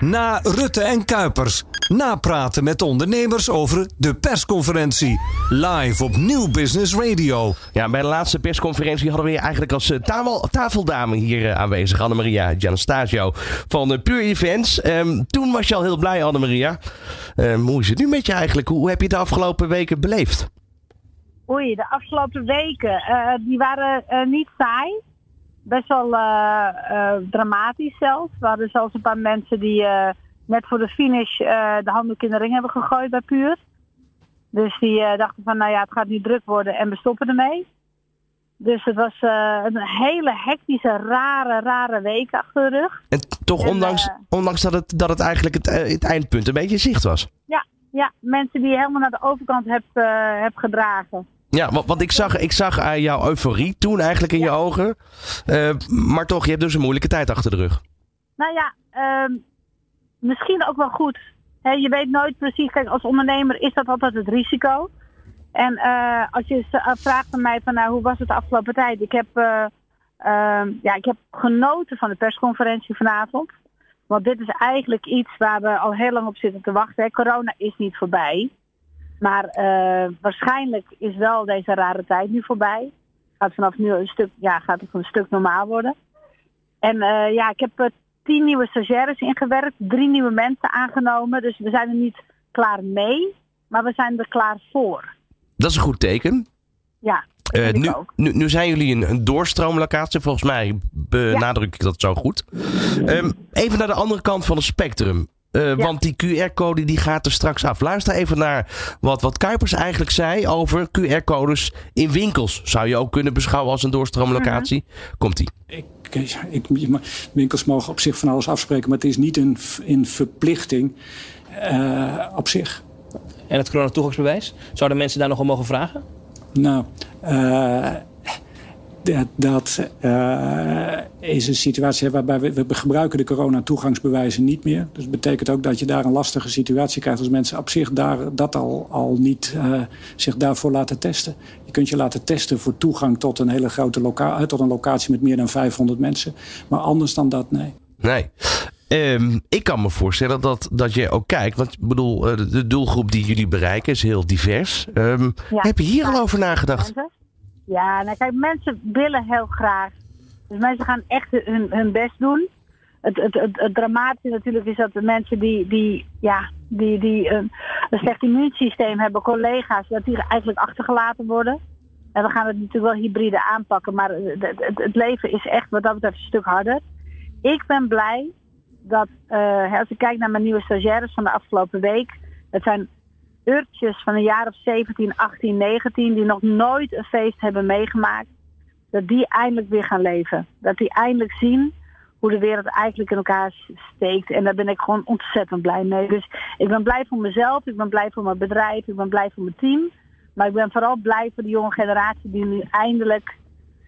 Na Rutte en Kuipers. Napraten met ondernemers over de persconferentie. Live op Nieuw Business Radio. Ja, bij de laatste persconferentie hadden we je eigenlijk als eh, tafel, tafeldame hier eh, aanwezig. Annemaria Gianastasio van Pure Events. Ehm, toen was je al heel blij, Annemaria. Um, hoe is het nu met je eigenlijk? Hoe heb je de afgelopen weken beleefd? Oei, de afgelopen weken, die waren niet saai. Best wel dramatisch zelfs. We hadden zelfs een paar mensen die net voor de finish de handdoek in de ring hebben gegooid bij Puur. Dus die dachten van, nou ja, het gaat nu druk worden en we stoppen ermee. Dus het was een hele hectische, rare, rare week achter de rug. En toch, en, ondanks, ondanks dat, het, dat het eigenlijk het, het eindpunt een beetje zicht was. Ja, ja, mensen die je helemaal naar de overkant hebt, heb gedragen. Ja, want, ik zag, ik zag aan jouw euforie toen eigenlijk in ja. je ogen. maar toch, je hebt dus een moeilijke tijd achter de rug. Nou ja, um, misschien ook wel goed. je weet nooit precies, kijk, als ondernemer is dat altijd het risico. En uh, als je vraagt aan mij van nou, hoe was het de afgelopen tijd? Ik heb, uh, uh, ja, ik heb genoten van de persconferentie vanavond. Want dit is eigenlijk iets waar we al heel lang op zitten te wachten. Corona is niet voorbij. Maar waarschijnlijk is wel deze rare tijd nu voorbij. Gaat vanaf nu een stuk, ja, gaat het een stuk normaal worden. En ja, ik heb tien nieuwe stagiaires ingewerkt, drie nieuwe mensen aangenomen. Dus we zijn er niet klaar mee, maar we zijn er klaar voor. Dat is een goed teken. Ja. Uh, nu, nu, nu, zijn jullie een, een doorstroomlocatie. Volgens mij benadruk ik dat zo goed. Um, even naar de andere kant van het spectrum. Uh, ja. Want die QR-code die gaat er straks af. Luister even naar wat, wat Kuipers eigenlijk zei over QR-codes in winkels. Zou je ook kunnen beschouwen als een doorstroomlocatie? -hmm. Komt-ie. Ik, ik, winkels mogen op zich van alles afspreken, maar het is niet een, een verplichting uh, op zich. En het coronatoegangsbewijs? Zouden mensen daar nog om mogen vragen? Nou, uh, dat, dat uh, is een situatie waarbij we, we gebruiken de corona-toegangsbewijzen niet meer. Dus dat betekent ook dat je daar een lastige situatie krijgt als mensen op zich daar, dat al, al niet uh, zich daarvoor laten testen. Je kunt je laten testen voor toegang tot een hele grote locatie, tot een locatie met meer dan 500 mensen. Maar anders dan dat, nee. Nee. Um, ik kan me voorstellen dat, dat je ook kijkt. Want ik bedoel, de doelgroep die jullie bereiken is heel divers. Um, ja, heb je hier al over nagedacht? Ja, nou kijk, mensen willen heel graag. Dus mensen gaan echt hun, hun best doen. Het, het, het, dramatische natuurlijk is dat de mensen die, die, ja, die, die een, een slecht immuunsysteem hebben, collega's, dat die eigenlijk achtergelaten worden. En we gaan het natuurlijk wel hybride aanpakken, maar het, het, leven is echt wat dat betreft een stuk harder. Ik ben blij dat, uh, als ik kijk naar mijn nieuwe stagiaires van de afgelopen week, het zijn urtjes van een jaar of 17, 18, 19 die nog nooit een feest hebben meegemaakt, dat die eindelijk weer gaan leven. Dat die eindelijk zien hoe de wereld eigenlijk in elkaar steekt. En daar ben ik gewoon ontzettend blij mee. Dus ik ben blij voor mezelf, ik ben blij voor mijn bedrijf, ik ben blij voor mijn team. Maar ik ben vooral blij voor de jonge generatie die nu eindelijk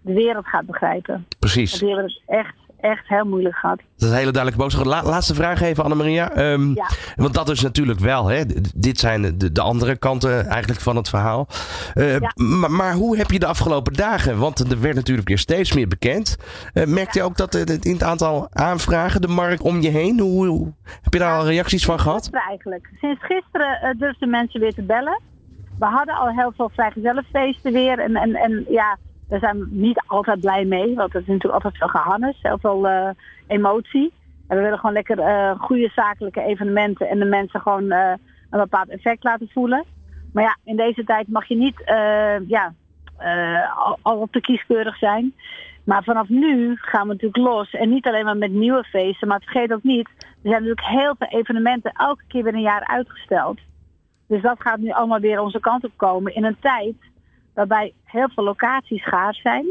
de wereld gaat begrijpen. Precies. Die hebben het echt echt heel moeilijk gehad. Dat is een hele duidelijke boodschap. La laatste vraag even, Annemaria. Um, ja. Want dat is natuurlijk wel, hè, dit zijn de, de andere kanten eigenlijk van het verhaal. Uh, ja. maar, maar, hoe heb je de afgelopen dagen, want er werd natuurlijk weer steeds meer bekend. Uh, merkte je ook dat in het aantal aanvragen, de markt om je heen, hoe, hoe heb je daar al reacties van gehad? Eigenlijk. Sinds gisteren uh, durfden mensen weer te bellen. We hadden al heel veel vrijgezellenfeesten weer. En, en, en ja, daar zijn we niet altijd blij mee, want het is natuurlijk altijd veel gehannes, heel veel uh, emotie. En we willen gewoon lekker uh, goede zakelijke evenementen en de mensen gewoon uh, een bepaald effect laten voelen. Maar ja, in deze tijd mag je niet ja, al, al op te kieskeurig zijn. Maar vanaf nu gaan we natuurlijk los. En niet alleen maar met nieuwe feesten, maar vergeet ook niet, er zijn natuurlijk heel veel evenementen elke keer weer een jaar uitgesteld. Dus dat gaat nu allemaal weer onze kant op komen in een tijd waarbij heel veel locaties schaars zijn.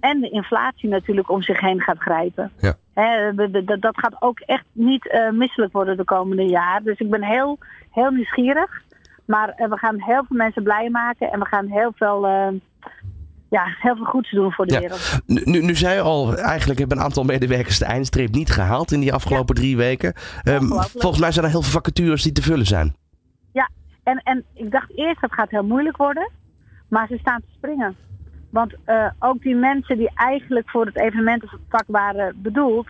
En de inflatie natuurlijk om zich heen gaat grijpen. Ja. He, dat gaat ook echt niet uh, misselijk worden de komende jaren. Dus ik ben heel, heel nieuwsgierig. Maar uh, we gaan heel veel mensen blij maken. En we gaan heel veel, uh, ja, heel veel goeds doen voor de ja. wereld. Nu, nu zei je al, eigenlijk hebben een aantal medewerkers de eindstreep niet gehaald in die afgelopen ja. drie weken. Um, volgens mij zijn er heel veel vacatures die te vullen zijn. En, en ik dacht eerst dat gaat heel moeilijk worden. Maar ze staan te springen. Want uh, ook die mensen die eigenlijk voor het evenementenvak waren bedoeld,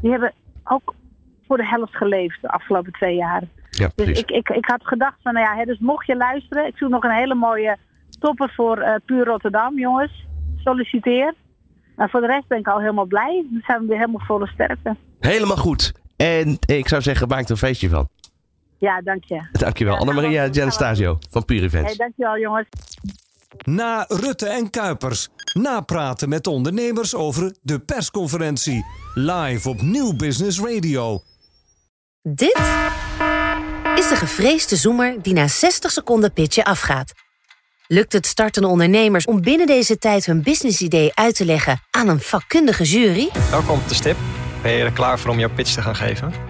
die hebben ook voor de helft geleefd de afgelopen twee jaar. Ja, dus ik, ik, ik had gedacht van, nou ja, hè, dus mocht je luisteren, ik zoek nog een hele mooie topper voor uh, Puur Rotterdam, jongens. Solliciteer. Maar voor de rest ben ik al helemaal blij. Dan zijn we weer helemaal volle sterkte. Helemaal goed. En ik zou zeggen, maak er een feestje van. Ja, dank je. Dankjewel. Ja, Annemaria Gianastasio van Pure Events. Hey, dankjewel jongens. Na Rutte en Kuipers. Napraten met ondernemers over de persconferentie. Live op Nieuw Business Radio. Dit is de gevreesde zoemer die na 60 seconden pitchen afgaat. Lukt het startende ondernemers om binnen deze tijd hun businessidee uit te leggen aan een vakkundige jury? Welkom op de stip. Ben je er klaar voor om jouw pitch te gaan geven?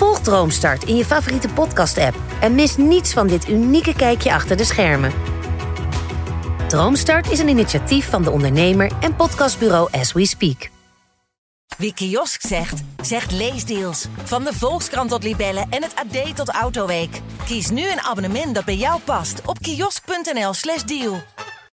Volg Droomstart in je favoriete podcast-app... en mis niets van dit unieke kijkje achter de schermen. Droomstart is een initiatief van de ondernemer en podcastbureau As We Speak. Wie kiosk zegt, zegt leesdeals. Van de Volkskrant tot Libellen en het AD tot Autoweek. Kies nu een abonnement dat bij jou past op kiosk.nl/slash deal.